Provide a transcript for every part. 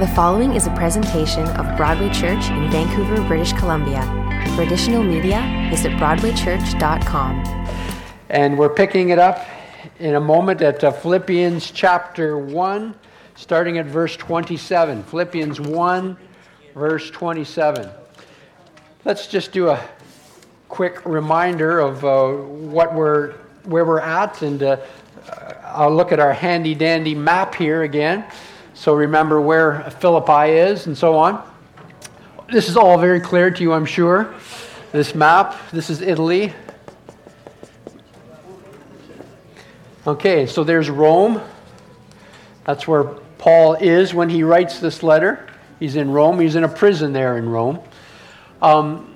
The following is a presentation of Broadway Church in Vancouver, British Columbia. For additional media, visit BroadwayChurch.com. And we're picking it up in a moment at uh, Philippians chapter 1, starting at verse 27. Philippians 1, verse 27. Let's just do a quick reminder of uh, what we're, where we're at, and uh, I'll look at our handy dandy map here again. So remember where Philippi is and so on. This is all very clear to you, I'm sure. This map, this is Italy. Okay, so there's Rome. That's where Paul is when he writes this letter. He's in Rome. He's in a prison there in Rome. Um,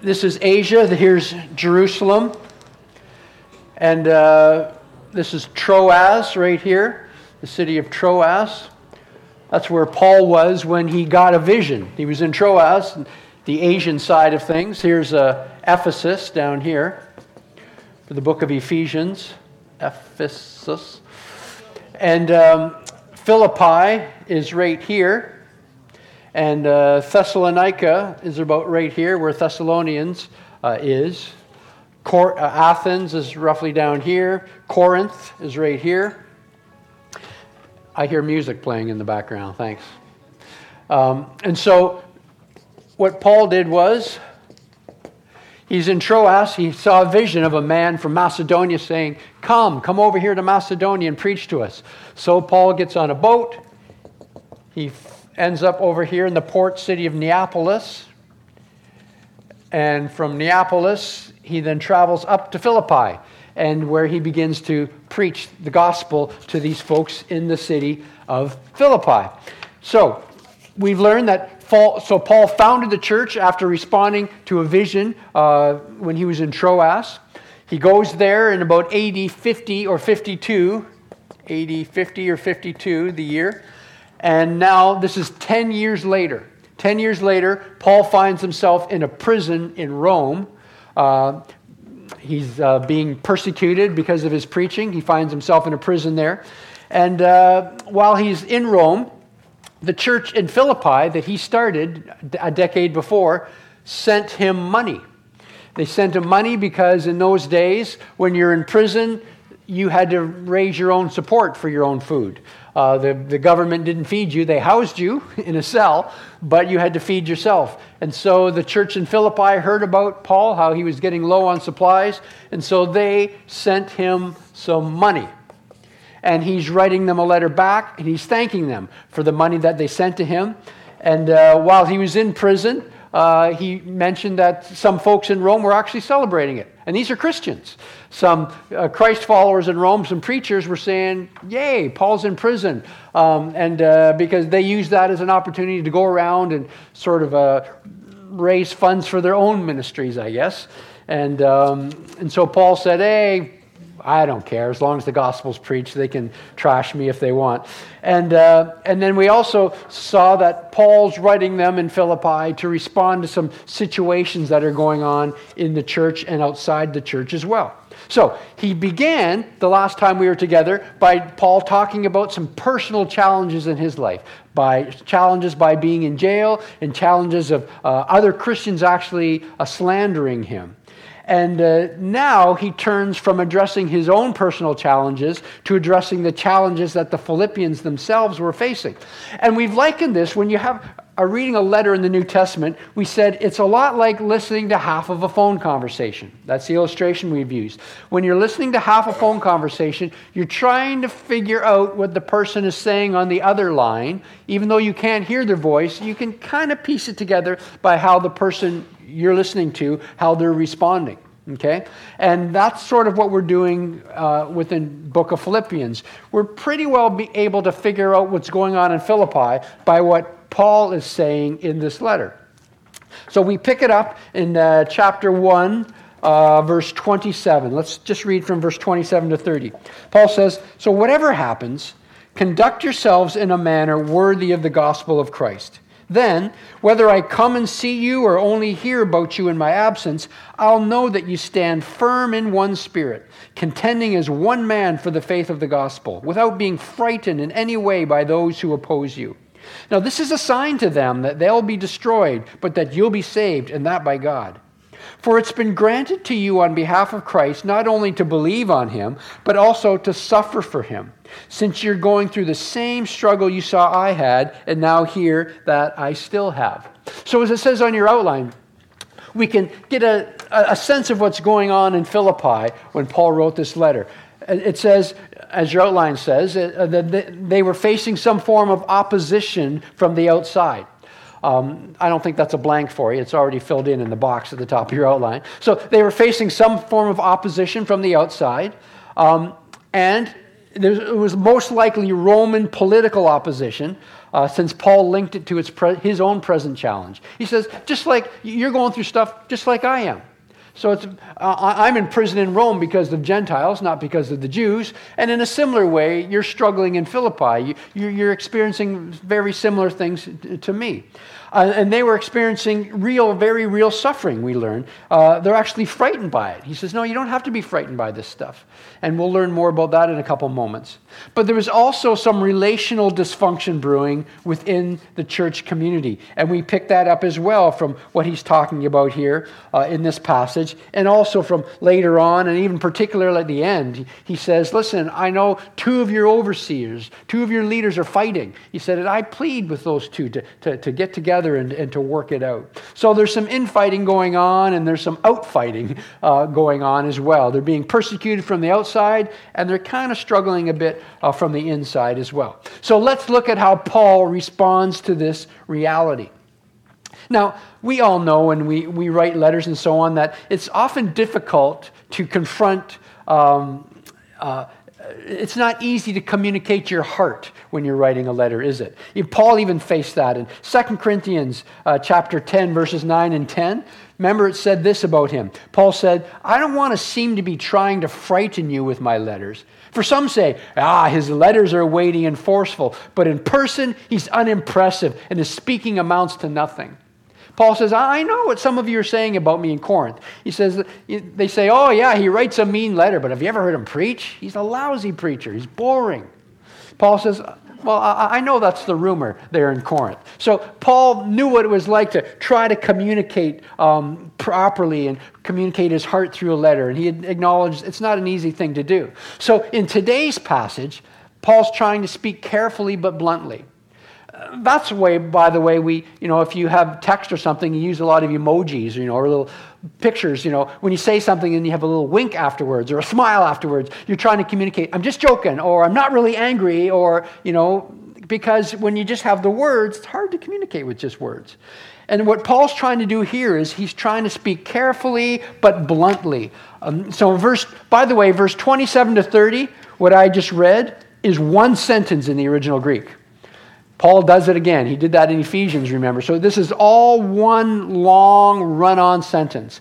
this is Asia. Here's Jerusalem. And uh, this is Troas right here the city of Troas. That's where Paul was when he got a vision. He was in Troas, the Asian side of things. Here's uh, Ephesus down here for the book of Ephesians. Ephesus. And um, Philippi is right here. And uh, Thessalonica is about right here, where Thessalonians uh, is. Cor- uh, Athens is roughly down here. Corinth is right here. I hear music playing in the background. Thanks. Um, and so, what Paul did was, he's in Troas. He saw a vision of a man from Macedonia saying, Come, come over here to Macedonia and preach to us. So, Paul gets on a boat. He ends up over here in the port city of Neapolis. And from Neapolis, he then travels up to Philippi and where he begins to preach the gospel to these folks in the city of Philippi. So, we've learned that so Paul founded the church after responding to a vision uh, when he was in Troas. He goes there in about AD 50 or 52, AD 50 or 52, the year. And now this is 10 years later. 10 years later, Paul finds himself in a prison in Rome. Uh, he's uh, being persecuted because of his preaching. He finds himself in a prison there. And uh, while he's in Rome, the church in Philippi that he started a decade before sent him money. They sent him money because in those days, when you're in prison, you had to raise your own support for your own food. Uh, the, the government didn't feed you, they housed you in a cell, but you had to feed yourself. And so the church in Philippi heard about Paul, how he was getting low on supplies, and so they sent him some money. And he's writing them a letter back, and he's thanking them for the money that they sent to him. And uh, while he was in prison, uh, he mentioned that some folks in Rome were actually celebrating it. And these are Christians. Some uh, Christ followers in Rome, some preachers were saying, Yay, Paul's in prison. Um, and uh, because they used that as an opportunity to go around and sort of uh, raise funds for their own ministries, I guess. And, um, and so Paul said, Hey, I don't care. As long as the gospel's preached, they can trash me if they want. And, uh, and then we also saw that Paul's writing them in Philippi to respond to some situations that are going on in the church and outside the church as well. So he began the last time we were together by Paul talking about some personal challenges in his life, by challenges by being in jail and challenges of uh, other Christians actually uh, slandering him. And uh, now he turns from addressing his own personal challenges to addressing the challenges that the Philippians themselves were facing. And we've likened this when you have a reading a letter in the New Testament, we said it's a lot like listening to half of a phone conversation. That's the illustration we've used. When you're listening to half a phone conversation, you're trying to figure out what the person is saying on the other line. Even though you can't hear their voice, you can kind of piece it together by how the person you're listening to, how they're responding. Okay? And that's sort of what we're doing uh, within book of Philippians. We're pretty well be able to figure out what's going on in Philippi by what Paul is saying in this letter. So we pick it up in uh, chapter 1, uh, verse 27. Let's just read from verse 27 to 30. Paul says, So whatever happens, conduct yourselves in a manner worthy of the gospel of Christ then, whether I come and see you or only hear about you in my absence, I'll know that you stand firm in one spirit, contending as one man for the faith of the gospel, without being frightened in any way by those who oppose you. Now, this is a sign to them that they'll be destroyed, but that you'll be saved, and that by God. For it's been granted to you on behalf of Christ not only to believe on him, but also to suffer for him, since you're going through the same struggle you saw I had, and now hear that I still have. So, as it says on your outline, we can get a, a sense of what's going on in Philippi when Paul wrote this letter. It says, as your outline says, uh, that they were facing some form of opposition from the outside. Um, I don't think that's a blank for you. It's already filled in in the box at the top of your outline. So they were facing some form of opposition from the outside. Um, and it was most likely Roman political opposition, uh, since Paul linked it to pre- his own present challenge. He says, just like you're going through stuff, just like I am. So uh, I'm in prison in Rome because of Gentiles, not because of the Jews. And in a similar way, you're struggling in Philippi. You, you're experiencing very similar things to me. Uh, and they were experiencing real, very real suffering, we learn. Uh, they're actually frightened by it. He says, No, you don't have to be frightened by this stuff. And we'll learn more about that in a couple moments. But there was also some relational dysfunction brewing within the church community. And we pick that up as well from what he's talking about here uh, in this passage, and also from later on, and even particularly at the end. He says, Listen, I know two of your overseers, two of your leaders are fighting. He said, And I plead with those two to, to, to get together together and, and to work it out. So there's some infighting going on and there's some outfighting uh, going on as well. They're being persecuted from the outside and they're kind of struggling a bit uh, from the inside as well. So let's look at how Paul responds to this reality. Now, we all know when we, we write letters and so on that it's often difficult to confront um, uh, it's not easy to communicate your heart when you're writing a letter, is it? Paul even faced that in 2 Corinthians uh, chapter 10, verses 9 and 10. Remember, it said this about him. Paul said, I don't want to seem to be trying to frighten you with my letters. For some say, ah, his letters are weighty and forceful, but in person, he's unimpressive, and his speaking amounts to nothing. Paul says, I know what some of you are saying about me in Corinth. He says, they say, oh, yeah, he writes a mean letter, but have you ever heard him preach? He's a lousy preacher. He's boring. Paul says, well, I know that's the rumor there in Corinth. So Paul knew what it was like to try to communicate um, properly and communicate his heart through a letter. And he acknowledged it's not an easy thing to do. So in today's passage, Paul's trying to speak carefully but bluntly that's the way, by the way, we, you know, if you have text or something, you use a lot of emojis, you know, or little pictures, you know, when you say something and you have a little wink afterwards or a smile afterwards, you're trying to communicate, I'm just joking, or I'm not really angry, or, you know, because when you just have the words, it's hard to communicate with just words. And what Paul's trying to do here is he's trying to speak carefully but bluntly. Um, so, verse, by the way, verse 27 to 30, what I just read, is one sentence in the original Greek. Paul does it again. He did that in Ephesians, remember. So this is all one long run on sentence.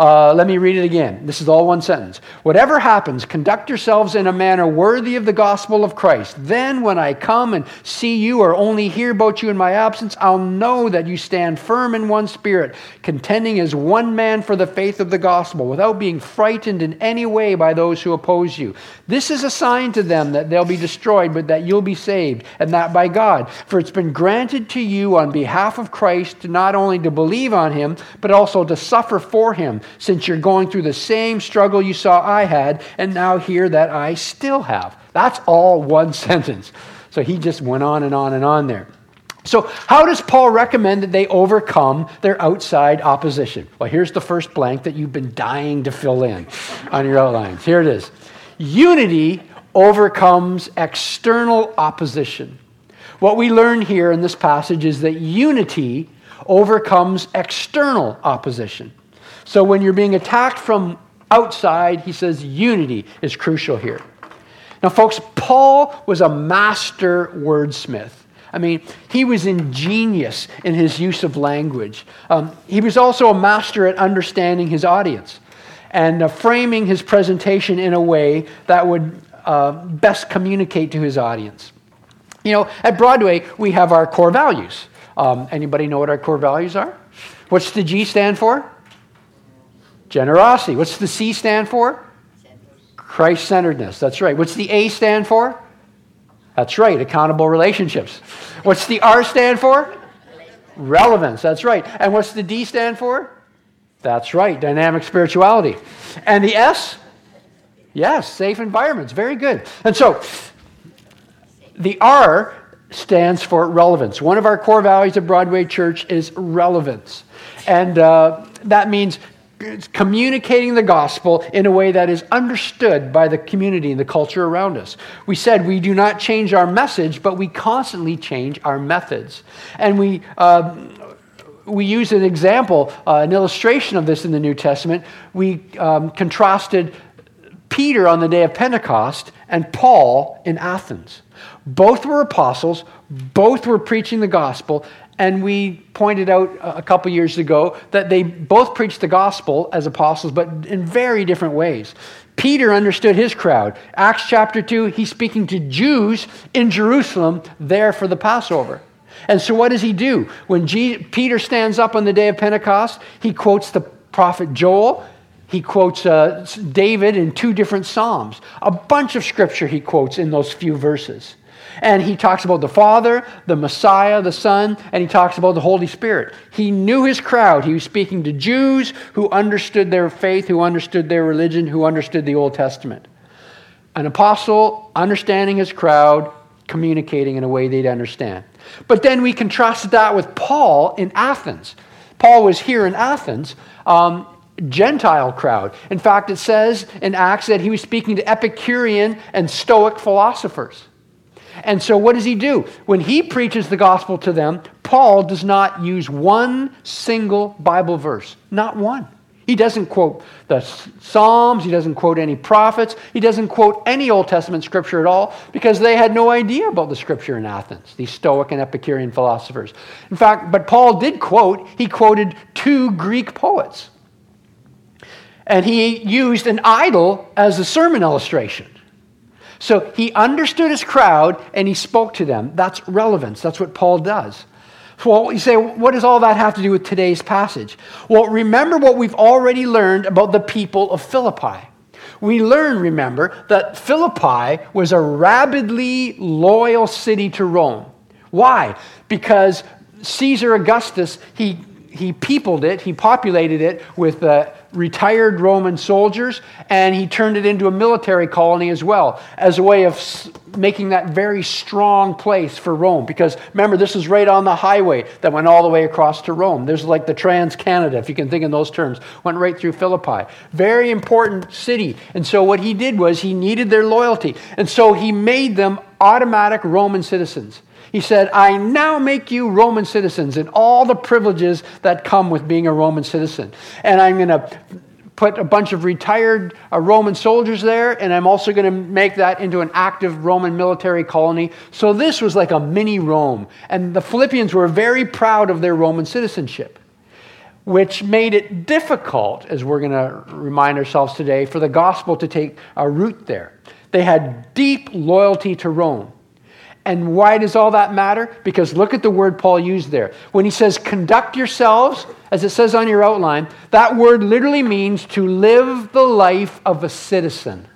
Uh, let me read it again. This is all one sentence. Whatever happens, conduct yourselves in a manner worthy of the gospel of Christ. Then, when I come and see you or only hear about you in my absence, I'll know that you stand firm in one spirit, contending as one man for the faith of the gospel, without being frightened in any way by those who oppose you. This is a sign to them that they'll be destroyed, but that you'll be saved, and that by God. For it's been granted to you on behalf of Christ not only to believe on him, but also to suffer for him since you're going through the same struggle you saw I had, and now hear that I still have. That's all one sentence. So he just went on and on and on there. So, how does Paul recommend that they overcome their outside opposition? Well, here's the first blank that you've been dying to fill in on your outlines. Here it is Unity overcomes external opposition. What we learn here in this passage is that unity overcomes external opposition. So when you're being attacked from outside, he says unity is crucial here. Now, folks, Paul was a master wordsmith. I mean, he was ingenious in his use of language. Um, he was also a master at understanding his audience and uh, framing his presentation in a way that would uh, best communicate to his audience. You know, at Broadway, we have our core values. Um, anybody know what our core values are? What's the G stand for? Generosity. What's the C stand for? Christ centeredness. That's right. What's the A stand for? That's right, accountable relationships. What's the R stand for? Relevance, that's right. And what's the D stand for? That's right, dynamic spirituality. And the S? Yes, safe environments. Very good. And so the R stands for relevance. One of our core values at Broadway Church is relevance. And uh, that means communicating the gospel in a way that is understood by the community and the culture around us. We said we do not change our message, but we constantly change our methods. And we, uh, we use an example, uh, an illustration of this in the New Testament. We um, contrasted Peter on the day of Pentecost and Paul in Athens. Both were apostles, both were preaching the gospel, and we pointed out a couple years ago that they both preached the gospel as apostles, but in very different ways. Peter understood his crowd. Acts chapter 2, he's speaking to Jews in Jerusalem there for the Passover. And so, what does he do? When G- Peter stands up on the day of Pentecost, he quotes the prophet Joel. He quotes uh, David in two different Psalms. A bunch of scripture he quotes in those few verses. And he talks about the Father, the Messiah, the Son, and he talks about the Holy Spirit. He knew his crowd. He was speaking to Jews who understood their faith, who understood their religion, who understood the Old Testament. An apostle understanding his crowd, communicating in a way they'd understand. But then we contrasted that with Paul in Athens. Paul was here in Athens. Um, Gentile crowd. In fact, it says in Acts that he was speaking to Epicurean and Stoic philosophers. And so, what does he do? When he preaches the gospel to them, Paul does not use one single Bible verse, not one. He doesn't quote the Psalms, he doesn't quote any prophets, he doesn't quote any Old Testament scripture at all because they had no idea about the scripture in Athens, these Stoic and Epicurean philosophers. In fact, but Paul did quote, he quoted two Greek poets. And he used an idol as a sermon illustration. So he understood his crowd and he spoke to them. That's relevance. That's what Paul does. Well, you say, what does all that have to do with today's passage? Well, remember what we've already learned about the people of Philippi. We learn, remember, that Philippi was a rabidly loyal city to Rome. Why? Because Caesar Augustus, he, he peopled it, he populated it with uh, retired Roman soldiers, and he turned it into a military colony as well, as a way of making that very strong place for Rome. Because remember, this is right on the highway that went all the way across to Rome. There's like the Trans Canada, if you can think in those terms, went right through Philippi. Very important city. And so what he did was he needed their loyalty. And so he made them automatic Roman citizens. He said, I now make you Roman citizens and all the privileges that come with being a Roman citizen. And I'm going to put a bunch of retired uh, Roman soldiers there, and I'm also going to make that into an active Roman military colony. So this was like a mini Rome. And the Philippians were very proud of their Roman citizenship, which made it difficult, as we're going to remind ourselves today, for the gospel to take a root there. They had deep loyalty to Rome. And why does all that matter? Because look at the word Paul used there. When he says, conduct yourselves, as it says on your outline, that word literally means to live the life of a citizen.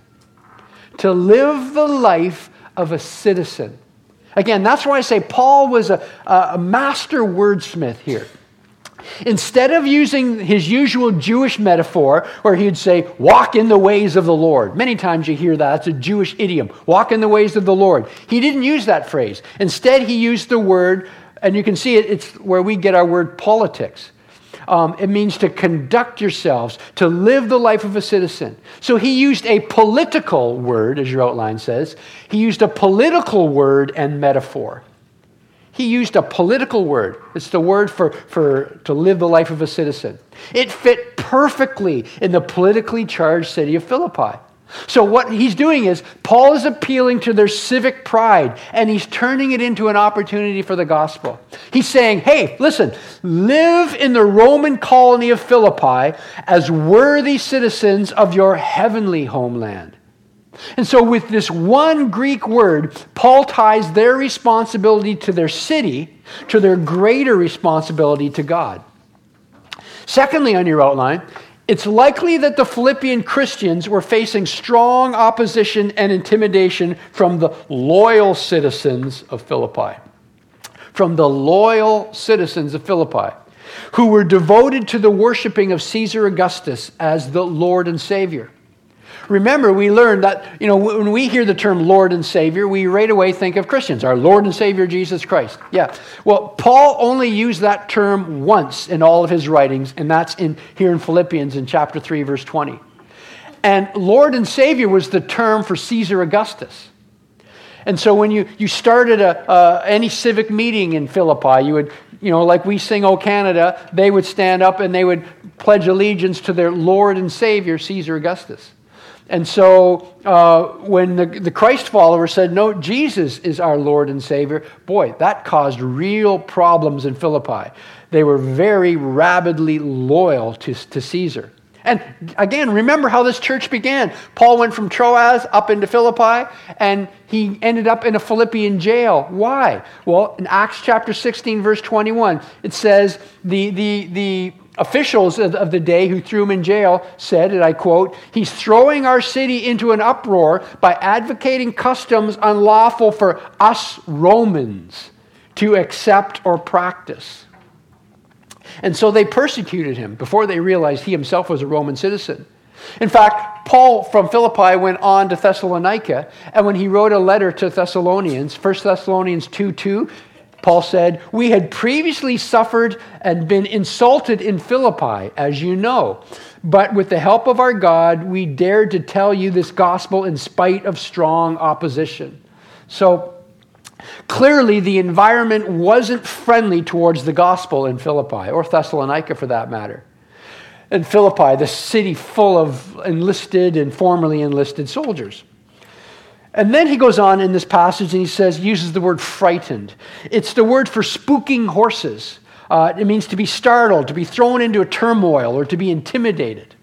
To live the life of a citizen. Again, that's why I say Paul was a, a master wordsmith here. Instead of using his usual Jewish metaphor, where he'd say, walk in the ways of the Lord. Many times you hear that. It's a Jewish idiom. Walk in the ways of the Lord. He didn't use that phrase. Instead, he used the word, and you can see it, it's where we get our word politics. Um, it means to conduct yourselves, to live the life of a citizen. So he used a political word, as your outline says. He used a political word and metaphor. He used a political word. It's the word for, for to live the life of a citizen. It fit perfectly in the politically charged city of Philippi. So, what he's doing is, Paul is appealing to their civic pride and he's turning it into an opportunity for the gospel. He's saying, hey, listen, live in the Roman colony of Philippi as worthy citizens of your heavenly homeland. And so, with this one Greek word, Paul ties their responsibility to their city to their greater responsibility to God. Secondly, on your outline, it's likely that the Philippian Christians were facing strong opposition and intimidation from the loyal citizens of Philippi. From the loyal citizens of Philippi, who were devoted to the worshiping of Caesar Augustus as the Lord and Savior. Remember, we learned that, you know, when we hear the term Lord and Savior, we right away think of Christians, our Lord and Savior Jesus Christ. Yeah. Well, Paul only used that term once in all of his writings, and that's in here in Philippians in chapter 3, verse 20. And Lord and Savior was the term for Caesar Augustus. And so when you, you started a, uh, any civic meeting in Philippi, you would, you know, like we sing O Canada, they would stand up and they would pledge allegiance to their Lord and Savior, Caesar Augustus. And so uh, when the, the Christ followers said, No, Jesus is our Lord and Savior, boy, that caused real problems in Philippi. They were very rabidly loyal to, to Caesar. And again, remember how this church began. Paul went from Troas up into Philippi, and he ended up in a Philippian jail. Why? Well, in Acts chapter 16, verse 21, it says the, the, the officials of the day who threw him in jail said, and I quote, He's throwing our city into an uproar by advocating customs unlawful for us Romans to accept or practice. And so they persecuted him before they realized he himself was a Roman citizen. In fact, Paul from Philippi went on to Thessalonica, and when he wrote a letter to Thessalonians, 1 Thessalonians 2 2, Paul said, We had previously suffered and been insulted in Philippi, as you know. But with the help of our God, we dared to tell you this gospel in spite of strong opposition. So clearly, the environment wasn't friendly towards the gospel in Philippi, or Thessalonica for that matter. In Philippi, the city full of enlisted and formerly enlisted soldiers. And then he goes on in this passage and he says, uses the word frightened. It's the word for spooking horses. Uh, it means to be startled, to be thrown into a turmoil, or to be intimidated.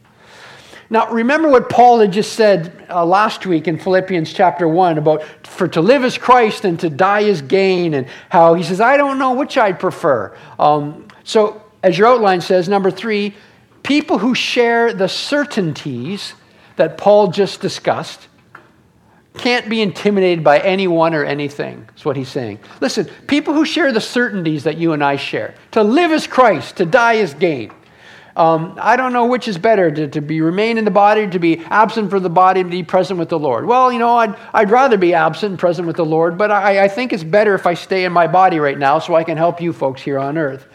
Now, remember what Paul had just said uh, last week in Philippians chapter 1 about for to live as Christ and to die as gain, and how he says, I don't know which I'd prefer. Um, so, as your outline says, number three, people who share the certainties that Paul just discussed can't be intimidated by anyone or anything, is what he's saying. Listen, people who share the certainties that you and I share, to live as Christ, to die as gain. Um, I don't know which is better, to, to be remain in the body, to be absent from the body, to be present with the Lord. Well, you know, I'd, I'd rather be absent and present with the Lord, but I, I think it's better if I stay in my body right now so I can help you folks here on earth.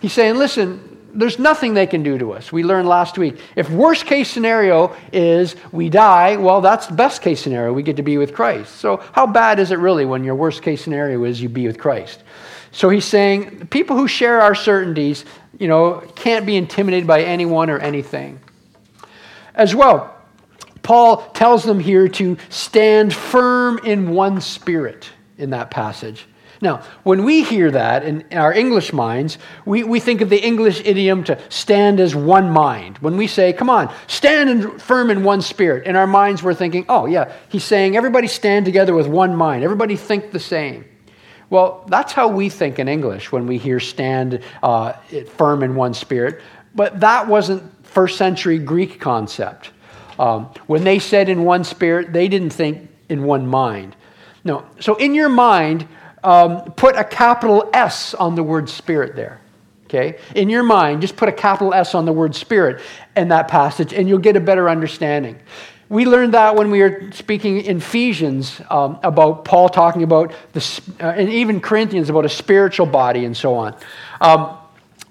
He's saying, listen, there's nothing they can do to us. We learned last week. If worst case scenario is we die, well, that's the best case scenario. We get to be with Christ. So, how bad is it really when your worst case scenario is you be with Christ? So, he's saying people who share our certainties, you know, can't be intimidated by anyone or anything. As well, Paul tells them here to stand firm in one spirit in that passage. Now, when we hear that in our English minds, we, we think of the English idiom to stand as one mind. When we say, come on, stand in, firm in one spirit, in our minds we're thinking, oh, yeah, he's saying everybody stand together with one mind, everybody think the same. Well, that's how we think in English when we hear stand uh, firm in one spirit, but that wasn't first century Greek concept. Um, when they said in one spirit, they didn't think in one mind. No. So in your mind, um, put a capital S on the word spirit there. Okay? In your mind, just put a capital S on the word spirit in that passage, and you'll get a better understanding. We learned that when we were speaking in Ephesians um, about Paul talking about, the, uh, and even Corinthians about a spiritual body and so on. Um,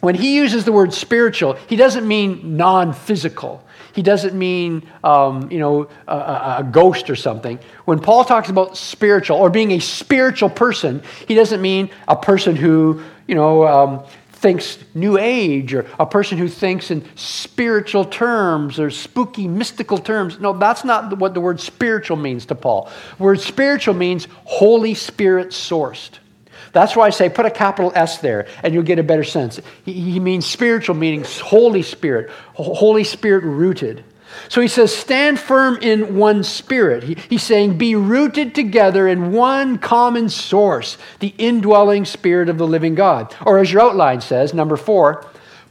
when he uses the word spiritual, he doesn't mean non physical. He doesn't mean, um, you know, a, a, ghost or something. When Paul talks about spiritual or being a spiritual person, he doesn't mean a person who, you know, um, thinks new age or a person who thinks in spiritual terms or spooky mystical terms. No, that's not what the word spiritual means to Paul. The word spiritual means Holy Spirit sourced. That's why I say put a capital S there and you'll get a better sense. He, he means spiritual, meaning Holy Spirit, Holy Spirit rooted. So he says, stand firm in one spirit. He, he's saying, be rooted together in one common source, the indwelling spirit of the living God. Or as your outline says, number four,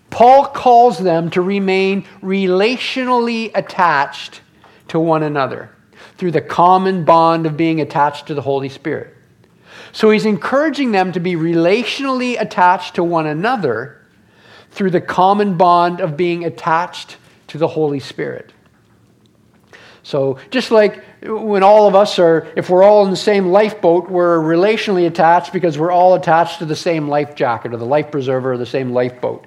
Paul calls them to remain relationally attached to one another through the common bond of being attached to the Holy Spirit. So he's encouraging them to be relationally attached to one another through the common bond of being attached to the Holy Spirit. So, just like when all of us are, if we're all in the same lifeboat, we're relationally attached because we're all attached to the same life jacket or the life preserver or the same lifeboat.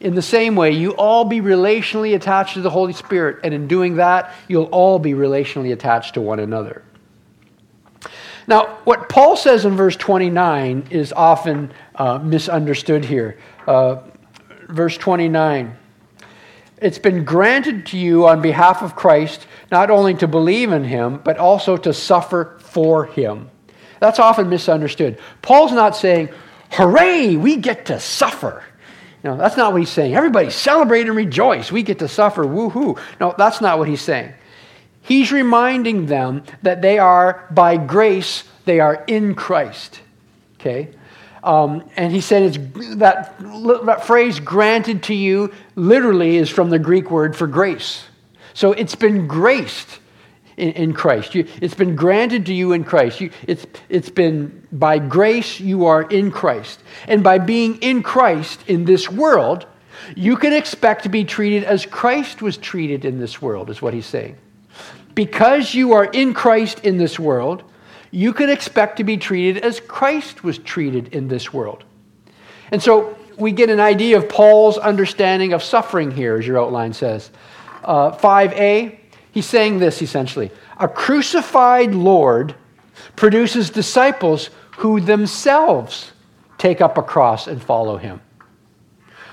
In the same way, you all be relationally attached to the Holy Spirit, and in doing that, you'll all be relationally attached to one another. Now, what Paul says in verse 29 is often uh, misunderstood here. Uh, verse 29 It's been granted to you on behalf of Christ not only to believe in him, but also to suffer for him. That's often misunderstood. Paul's not saying, Hooray, we get to suffer. Know, that's not what he's saying. Everybody celebrate and rejoice. We get to suffer. Woohoo. No, that's not what he's saying. He's reminding them that they are, by grace, they are in Christ. Okay? Um, and he said it's, that, that phrase granted to you literally is from the Greek word for grace. So it's been graced in, in Christ. You, it's been granted to you in Christ. You, it's, it's been by grace you are in Christ. And by being in Christ in this world, you can expect to be treated as Christ was treated in this world, is what he's saying. Because you are in Christ in this world, you can expect to be treated as Christ was treated in this world. And so we get an idea of Paul's understanding of suffering here, as your outline says. Uh, 5a, he's saying this essentially A crucified Lord produces disciples who themselves take up a cross and follow him.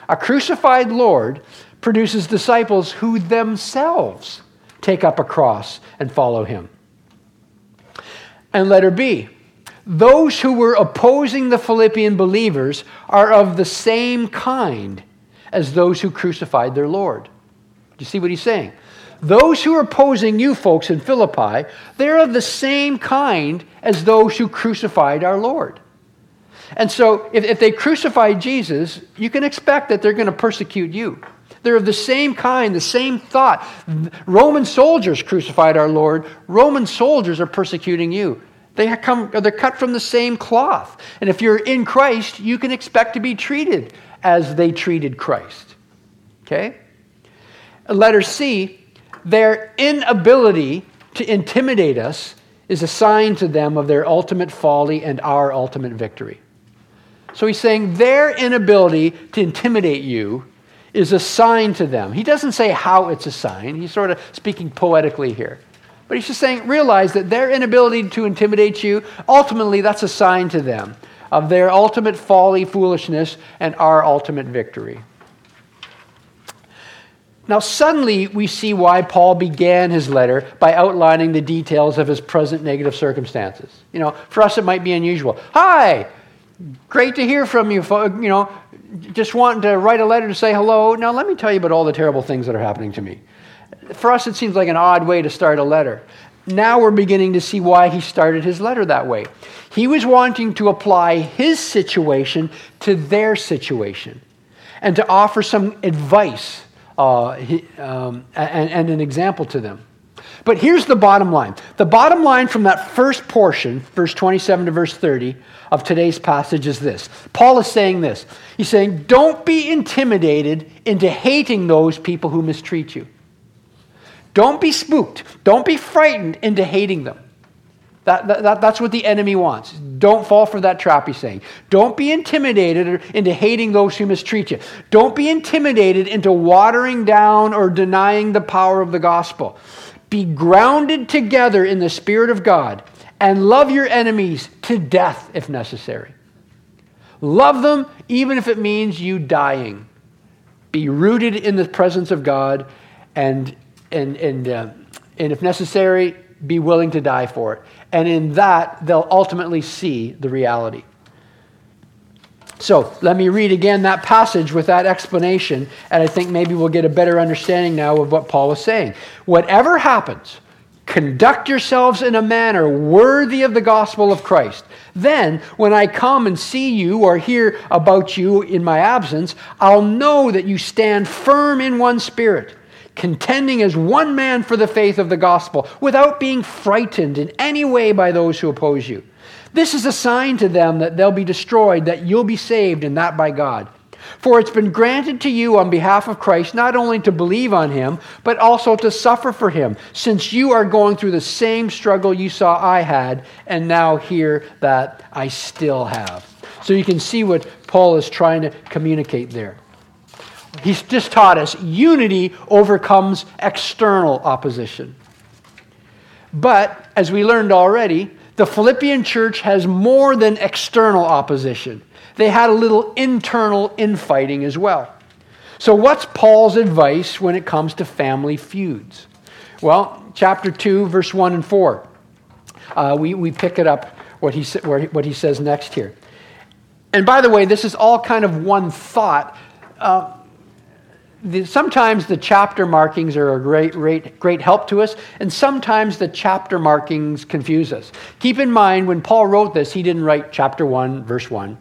A crucified Lord produces disciples who themselves take up a cross and follow him. And letter B, those who were opposing the Philippian believers are of the same kind as those who crucified their Lord. Do you see what he's saying? Those who are opposing you folks in Philippi, they're of the same kind as those who crucified our Lord. And so, if, if they crucified Jesus, you can expect that they're going to persecute you. They're of the same kind, the same thought. Roman soldiers crucified our Lord. Roman soldiers are persecuting you. They come, they're cut from the same cloth. And if you're in Christ, you can expect to be treated as they treated Christ. Okay? Letter C, their inability to intimidate us is a sign to them of their ultimate folly and our ultimate victory. So he's saying their inability to intimidate you is a sign to them. He doesn't say how it's a sign, he's sort of speaking poetically here. But he's just saying, realize that their inability to intimidate you, ultimately, that's a sign to them of their ultimate folly, foolishness, and our ultimate victory. Now, suddenly, we see why Paul began his letter by outlining the details of his present negative circumstances. You know, for us, it might be unusual. Hi, great to hear from you. You know, just wanting to write a letter to say hello. Now, let me tell you about all the terrible things that are happening to me. For us, it seems like an odd way to start a letter. Now we're beginning to see why he started his letter that way. He was wanting to apply his situation to their situation and to offer some advice uh, he, um, and, and an example to them. But here's the bottom line. The bottom line from that first portion, verse 27 to verse 30 of today's passage, is this Paul is saying this. He's saying, Don't be intimidated into hating those people who mistreat you. Don't be spooked. Don't be frightened into hating them. That, that, that's what the enemy wants. Don't fall for that trap, he's saying. Don't be intimidated into hating those who mistreat you. Don't be intimidated into watering down or denying the power of the gospel. Be grounded together in the Spirit of God and love your enemies to death if necessary. Love them even if it means you dying. Be rooted in the presence of God and, and, and, uh, and if necessary, be willing to die for it. And in that, they'll ultimately see the reality. So let me read again that passage with that explanation, and I think maybe we'll get a better understanding now of what Paul is saying. Whatever happens, Conduct yourselves in a manner worthy of the gospel of Christ. Then, when I come and see you or hear about you in my absence, I'll know that you stand firm in one spirit, contending as one man for the faith of the gospel, without being frightened in any way by those who oppose you. This is a sign to them that they'll be destroyed, that you'll be saved, and that by God. For it's been granted to you on behalf of Christ not only to believe on him, but also to suffer for him, since you are going through the same struggle you saw I had, and now hear that I still have. So you can see what Paul is trying to communicate there. He's just taught us unity overcomes external opposition. But, as we learned already, the Philippian church has more than external opposition they had a little internal infighting as well. So, what's Paul's advice when it comes to family feuds? Well, chapter 2, verse 1 and 4. Uh, we, we pick it up what he, what he says next here. And by the way, this is all kind of one thought. Uh, the, sometimes the chapter markings are a great, great, great help to us, and sometimes the chapter markings confuse us. Keep in mind, when Paul wrote this, he didn't write chapter 1, verse 1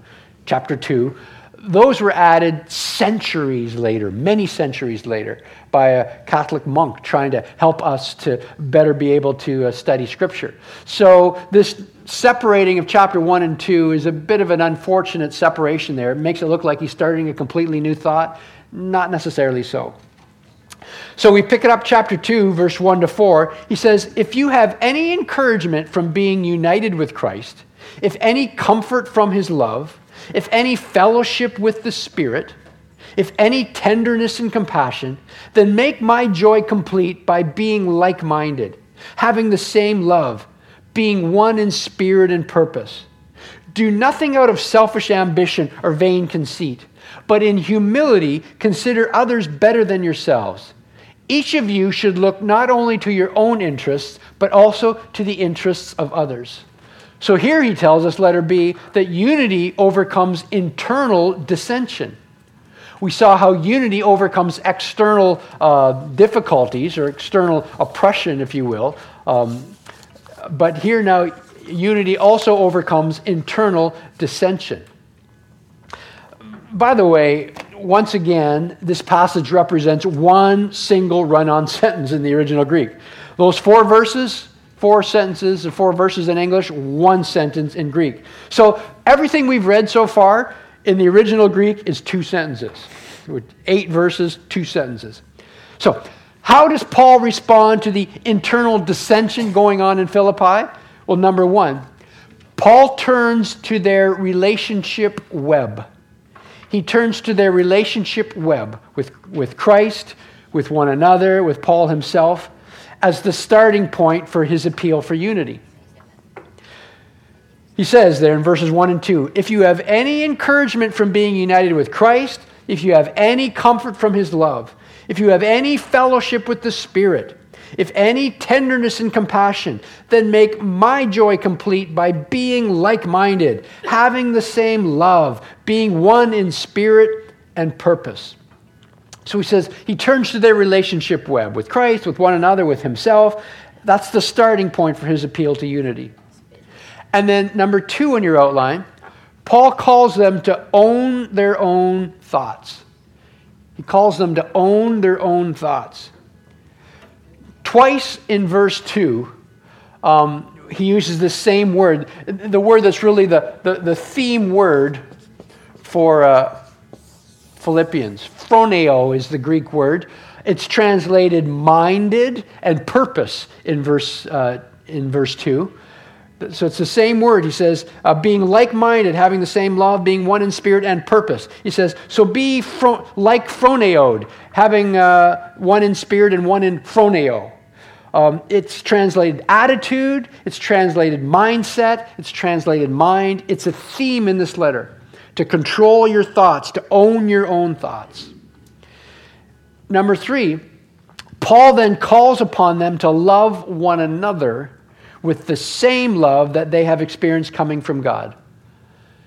chapter 2, those were added centuries later, many centuries later, by a Catholic monk trying to help us to better be able to uh, study Scripture. So, this separating of chapter 1 and 2 is a bit of an unfortunate separation there. It makes it look like he's starting a completely new thought. Not necessarily so. So we pick it up, chapter 2, verse 1 to 4. He says, If you have any encouragement from being united with Christ, if any comfort from his love, if any fellowship with the Spirit, if any tenderness and compassion, then make my joy complete by being like minded, having the same love, being one in spirit and purpose. Do nothing out of selfish ambition or vain conceit, but in humility consider others better than yourselves. Each of you should look not only to your own interests, but also to the interests of others. So here he tells us, letter B, that unity overcomes internal dissension. We saw how unity overcomes external uh, difficulties or external oppression, if you will. Um, but here now, unity also overcomes internal dissension. By the way, once again, this passage represents one single run on sentence in the original Greek. Those four verses, four sentences and four verses in English, one sentence in Greek. So everything we've read so far in the original Greek is two sentences. Eight verses, two sentences. So, how does Paul respond to the internal dissension going on in Philippi? Well, number one, Paul turns to their relationship web. He turns to their relationship web with, with Christ, with one another, with Paul himself as the starting point for his appeal for unity. He says there in verses 1 and 2 if you have any encouragement from being united with Christ, if you have any comfort from his love, if you have any fellowship with the Spirit, if any tenderness and compassion, then make my joy complete by being like minded, having the same love, being one in spirit and purpose. So he says he turns to their relationship web with Christ, with one another, with himself. That's the starting point for his appeal to unity. And then, number two in your outline, Paul calls them to own their own thoughts. He calls them to own their own thoughts. Twice in verse 2, um, he uses the same word, the word that's really the, the, the theme word for, uh, Philippians. Phroneo is the Greek word. It's translated minded and purpose in verse, uh, in verse 2. So it's the same word. He says, uh, being like minded, having the same love, being one in spirit and purpose. He says, so be fro- like phroneod, having uh, one in spirit and one in phroneo. Um, it's translated attitude, it's translated mindset, it's translated mind. It's a theme in this letter to control your thoughts, to own your own thoughts. Number three, Paul then calls upon them to love one another with the same love that they have experienced coming from God.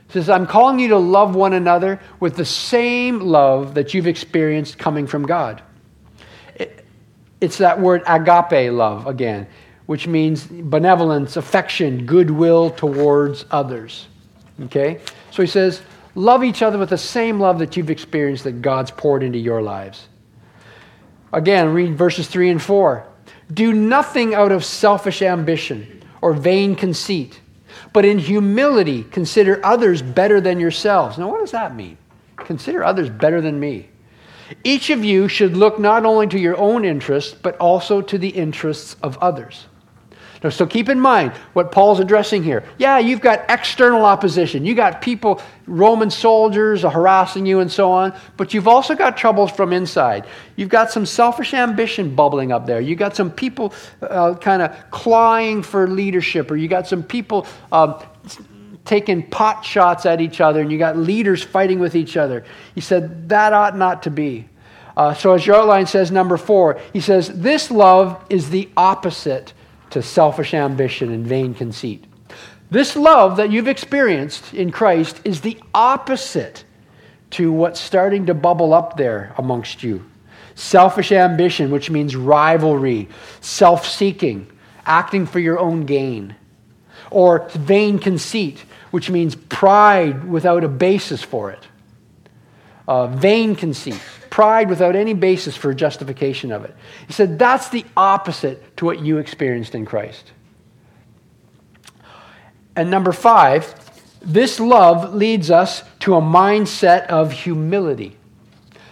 He says, I'm calling you to love one another with the same love that you've experienced coming from God. It's that word agape love again. which means benevolence, affection, goodwill towards others. Okay? So he says, love each other with the same love that you've experienced that God's poured into your lives. Again, read verses 3 and 4. Do nothing out of selfish ambition or vain conceit, but in humility consider others better than yourselves. Now, what does that mean? Consider others better than me. Each of you should look not only to your own interests, but also to the interests of others. Now, so keep in mind what Paul's addressing here. Yeah, you've got external opposition. You got people, Roman soldiers harassing you and so on, but you've also got troubles from inside. You've got some selfish ambition bubbling up there. You got some people uh, kind of clawing for leadership, or you got some people um, taking pot shots at each other, and you got leaders fighting with each other. He said that ought not to be. Uh, so, as your outline says, number four, he says, This love is the opposite to selfish ambition and vain conceit. This love that you've experienced in Christ is the opposite to what's starting to bubble up there amongst you. Selfish ambition, which means rivalry, self seeking, acting for your own gain. Or vain conceit, which means pride without a basis for it. Uh, vain conceit, pride without any basis for justification of it. He said that's the opposite to what you experienced in Christ. And number five, this love leads us to a mindset of humility.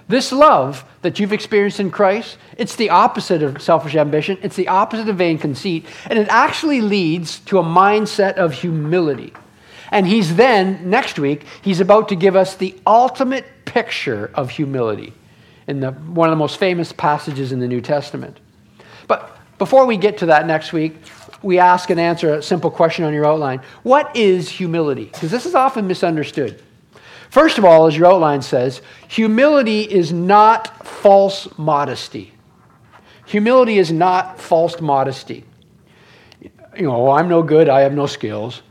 This love that you've experienced in Christ, it's the opposite of selfish ambition, it's the opposite of vain conceit, and it actually leads to a mindset of humility. And he's then, next week, he's about to give us the ultimate picture of humility in the, one of the most famous passages in the New Testament. But before we get to that next week, we ask and answer a simple question on your outline What is humility? Because this is often misunderstood. First of all, as your outline says, humility is not false modesty. Humility is not false modesty. You know, oh, I'm no good, I have no skills.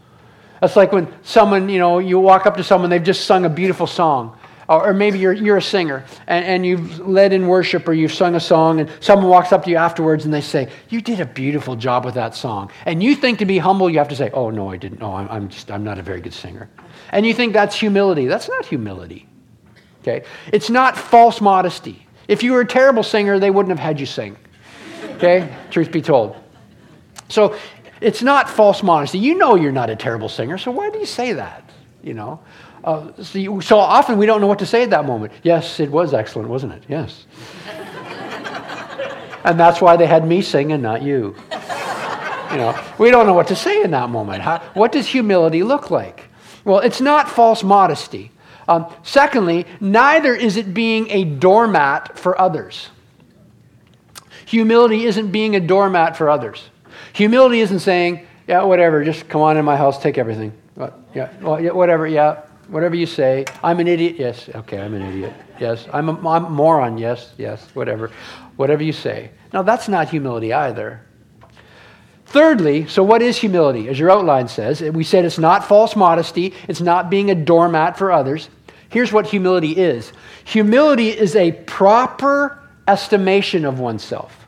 That's like when someone, you know, you walk up to someone, they've just sung a beautiful song. Or maybe you're, you're a singer and, and you've led in worship or you've sung a song and someone walks up to you afterwards and they say you did a beautiful job with that song. And you think to be humble you have to say oh no i didn't. No I'm, I'm just i'm not a very good singer. And you think that's humility. That's not humility. Okay? It's not false modesty. If you were a terrible singer they wouldn't have had you sing. Okay? Truth be told. So it's not false modesty you know you're not a terrible singer so why do you say that you know uh, so, you, so often we don't know what to say at that moment. Yes, it was excellent, wasn't it? Yes. and that's why they had me sing and not you. You know, we don't know what to say in that moment. What does humility look like? Well, it's not false modesty. Um, secondly, neither is it being a doormat for others. Humility isn't being a doormat for others. Humility isn't saying, yeah, whatever, just come on in my house, take everything. yeah, well, yeah, whatever, yeah, whatever you say. I'm an idiot. Yes. Okay, I'm an idiot. Yes. I'm a, I'm a moron. Yes. Yes. Whatever. Whatever you say. Now, that's not humility either. Thirdly, so what is humility? As your outline says, we said it's not false modesty, it's not being a doormat for others. Here's what humility is humility is a proper estimation of oneself.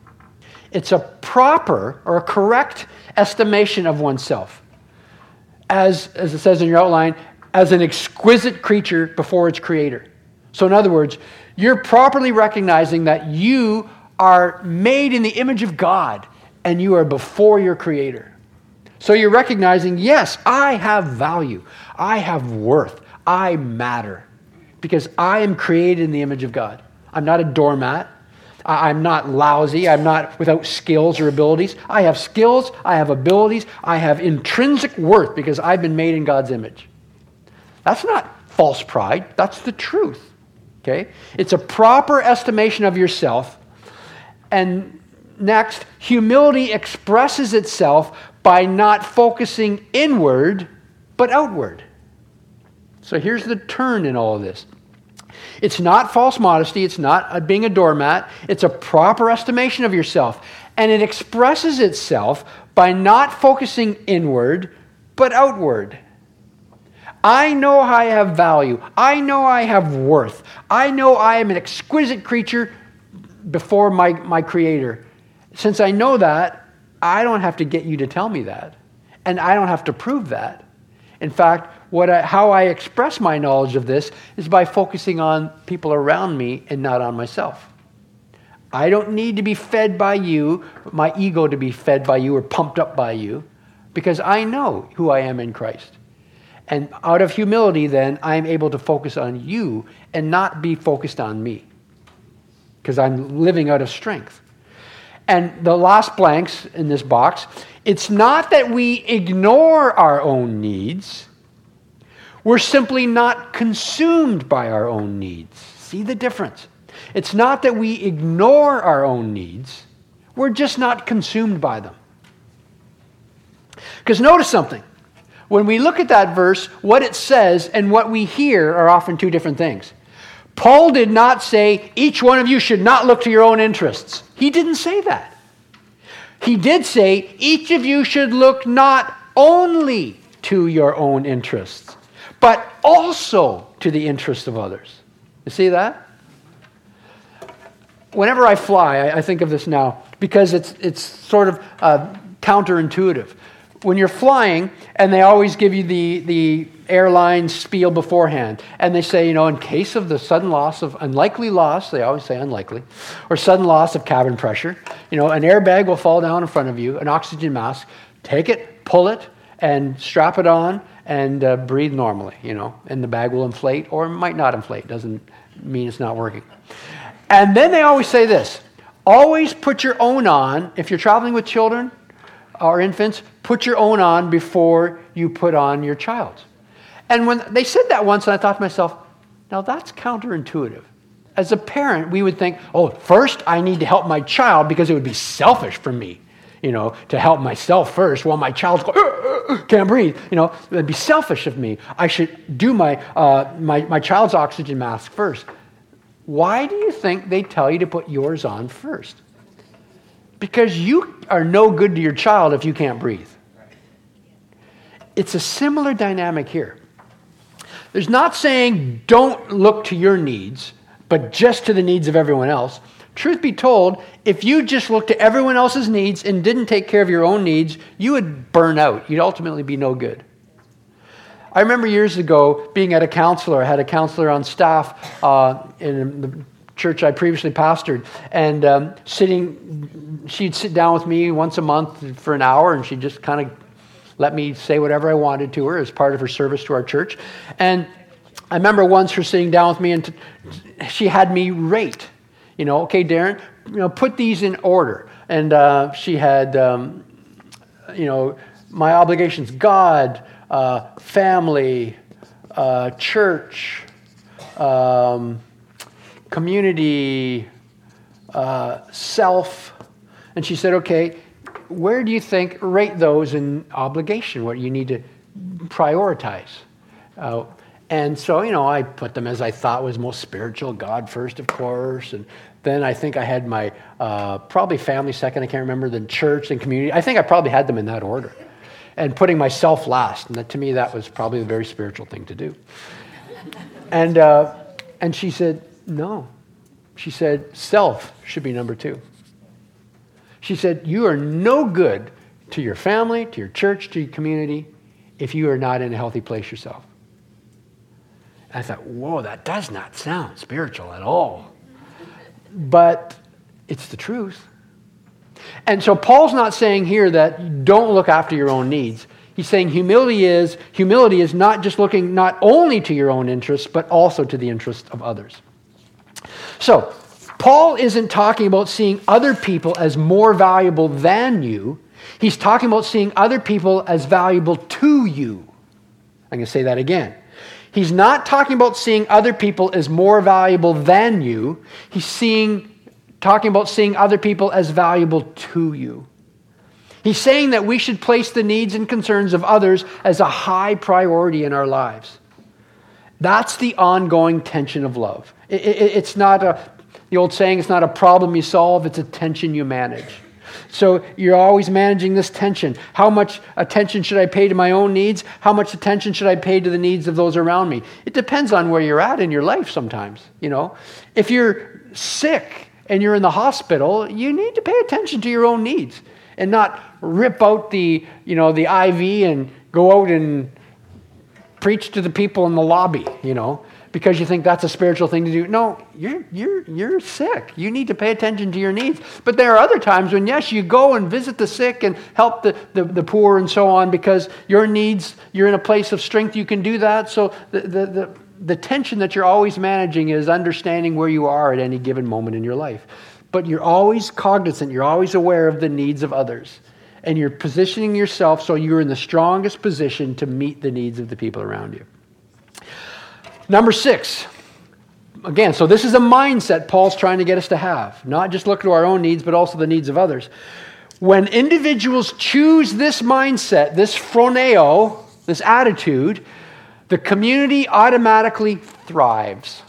It's a proper or a correct estimation of oneself. As, as it says in your outline, as an exquisite creature before its creator. So, in other words, you're properly recognizing that you are made in the image of God and you are before your creator. So, you're recognizing, yes, I have value, I have worth, I matter because I am created in the image of God. I'm not a doormat. I'm not lousy. I'm not without skills or abilities. I have skills, I have abilities, I have intrinsic worth because I've been made in God's image. That's not false pride, that's the truth. Okay? It's a proper estimation of yourself. And next, humility expresses itself by not focusing inward, but outward. So here's the turn in all of this. It's not false modesty, it's not being a doormat, it's a proper estimation of yourself. And it expresses itself by not focusing inward, but outward. I know I have value. I know I have worth. I know I am an exquisite creature before my, my Creator. Since I know that, I don't have to get you to tell me that. And I don't have to prove that. In fact, what I, how I express my knowledge of this is by focusing on people around me and not on myself. I don't need to be fed by you, my ego to be fed by you or pumped up by you, because I know who I am in Christ. And out of humility, then, I'm able to focus on you and not be focused on me, because I'm living out of strength. And the last blanks in this box, it's not that we ignore our own needs, we're simply not consumed by our own needs. See the difference? It's not that we ignore our own needs, we're just not consumed by them. Because notice something. When we look at that verse, what it says and what we hear are often two different things. Paul did not say, each one of you should not look to your own interests. He didn't say that. He did say, each of you should look not only to your own interests, but also to the interest of others. You see that? Whenever I fly, I, I think of this now because it's, it's sort of uh, counterintuitive. When you're flying, and they always give you the, the airline spiel beforehand, and they say, you know, in case of the sudden loss of unlikely loss, they always say unlikely, or sudden loss of cabin pressure, you know, an airbag will fall down in front of you, an oxygen mask, take it, pull it, and strap it on, and uh, breathe normally, you know, and the bag will inflate or might not inflate. Doesn't mean it's not working. And then they always say this always put your own on. If you're traveling with children or infants, put your own on before you put on your child's. And when they said that once, and I thought to myself, now that's counterintuitive. As a parent, we would think, oh, first I need to help my child because it would be selfish for me you know, to help myself first while my child's going, uh, uh, can't breathe. You know, it'd be selfish of me. I should do my, uh, my, my child's oxygen mask first. Why do you think they tell you to put yours on first? Because you are no good to your child if you can't breathe. It's a similar dynamic here. There's not saying don't look to your needs, but just to the needs of everyone else. Truth be told, if you just looked to everyone else's needs and didn't take care of your own needs, you would burn out. You'd ultimately be no good. I remember years ago being at a counselor. I had a counselor on staff uh, in the church I previously pastored, and um, sitting, she'd sit down with me once a month for an hour, and she'd just kind of let me say whatever I wanted to her as part of her service to our church. And I remember once her sitting down with me, and t- she had me rate you know, okay, Darren, you know, put these in order. And uh, she had, um, you know, my obligations God, uh, family, uh, church, um, community, uh, self. And she said, okay, where do you think, rate those in obligation, what you need to prioritize? And so, you know, I put them as I thought was most spiritual, God first, of course. And then I think I had my uh, probably family second, I can't remember, then church and community. I think I probably had them in that order. And putting myself last. And that, to me, that was probably a very spiritual thing to do. And, uh, and she said, no. She said, self should be number two. She said, you are no good to your family, to your church, to your community, if you are not in a healthy place yourself. I thought, whoa, that does not sound spiritual at all. But it's the truth. And so Paul's not saying here that don't look after your own needs. He's saying humility is humility is not just looking not only to your own interests, but also to the interests of others. So, Paul isn't talking about seeing other people as more valuable than you. He's talking about seeing other people as valuable to you. I'm going to say that again. He's not talking about seeing other people as more valuable than you. He's seeing, talking about seeing other people as valuable to you. He's saying that we should place the needs and concerns of others as a high priority in our lives. That's the ongoing tension of love. It, it, it's not a, the old saying, it's not a problem you solve, it's a tension you manage. So you're always managing this tension. How much attention should I pay to my own needs? How much attention should I pay to the needs of those around me? It depends on where you're at in your life sometimes, you know. If you're sick and you're in the hospital, you need to pay attention to your own needs. and not rip out the, you know, the IV and go out and preach to the people in the lobby, you know, because you think that's a spiritual thing to do. No, you're, you're, you're sick. You need to pay attention to your needs. But there are other times when, yes, you go and visit the sick and help the, the, the poor and so on because your needs, you're in a place of strength, you can do that. So the, the, the, the tension that you're always managing is understanding where you are at any given moment in your life. But you're always cognizant, you're always aware of the needs of others. And you're positioning yourself so you're in the strongest position to meet the needs of the people around you. Number six, again, so this is a mindset Paul's trying to get us to have. Not just look to our own needs, but also the needs of others. When individuals choose this mindset, this phroneo, this attitude, the community automatically thrives.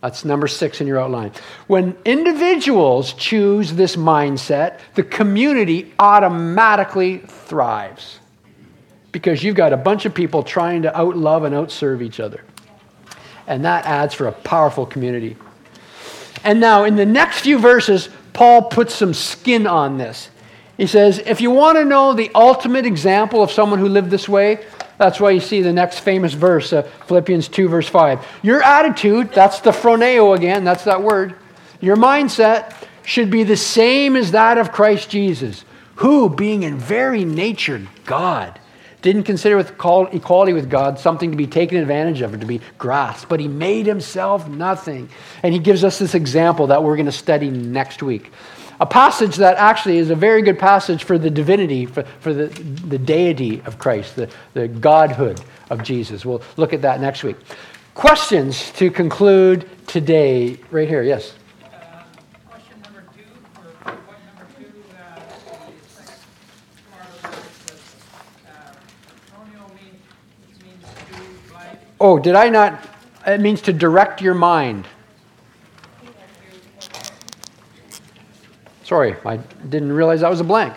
That's number six in your outline. When individuals choose this mindset, the community automatically thrives because you've got a bunch of people trying to outlove and outserve each other and that adds for a powerful community. And now, in the next few verses, Paul puts some skin on this. He says, if you want to know the ultimate example of someone who lived this way, that's why you see the next famous verse, uh, Philippians 2, verse 5. Your attitude, that's the phroneo again, that's that word, your mindset should be the same as that of Christ Jesus, who, being in very nature God, didn't consider with equality with God something to be taken advantage of or to be grasped, but he made himself nothing. And he gives us this example that we're going to study next week. A passage that actually is a very good passage for the divinity, for, for the, the deity of Christ, the, the godhood of Jesus. We'll look at that next week. Questions to conclude today, right here. Yes. Oh, did I not? It means to direct your mind. Sorry, I didn't realize that was a blank.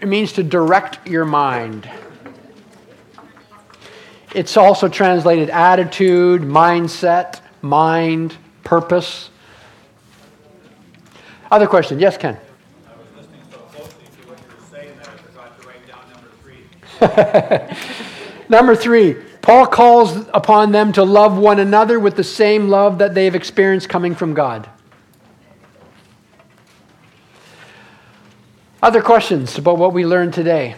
It means to direct your mind. It's also translated attitude, mindset, mind, purpose. Other question? Yes, Ken. I was listening so closely to what you were saying that I forgot to write down number three. Paul calls upon them to love one another with the same love that they've experienced coming from God. Other questions about what we learned today?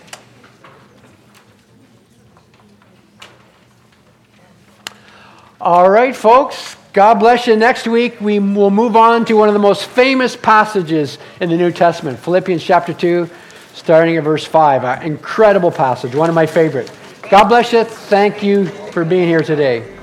All right, folks. God bless you. Next week, we will move on to one of the most famous passages in the New Testament Philippians chapter 2, starting at verse 5. An incredible passage, one of my favorite. God bless you. Thank you for being here today.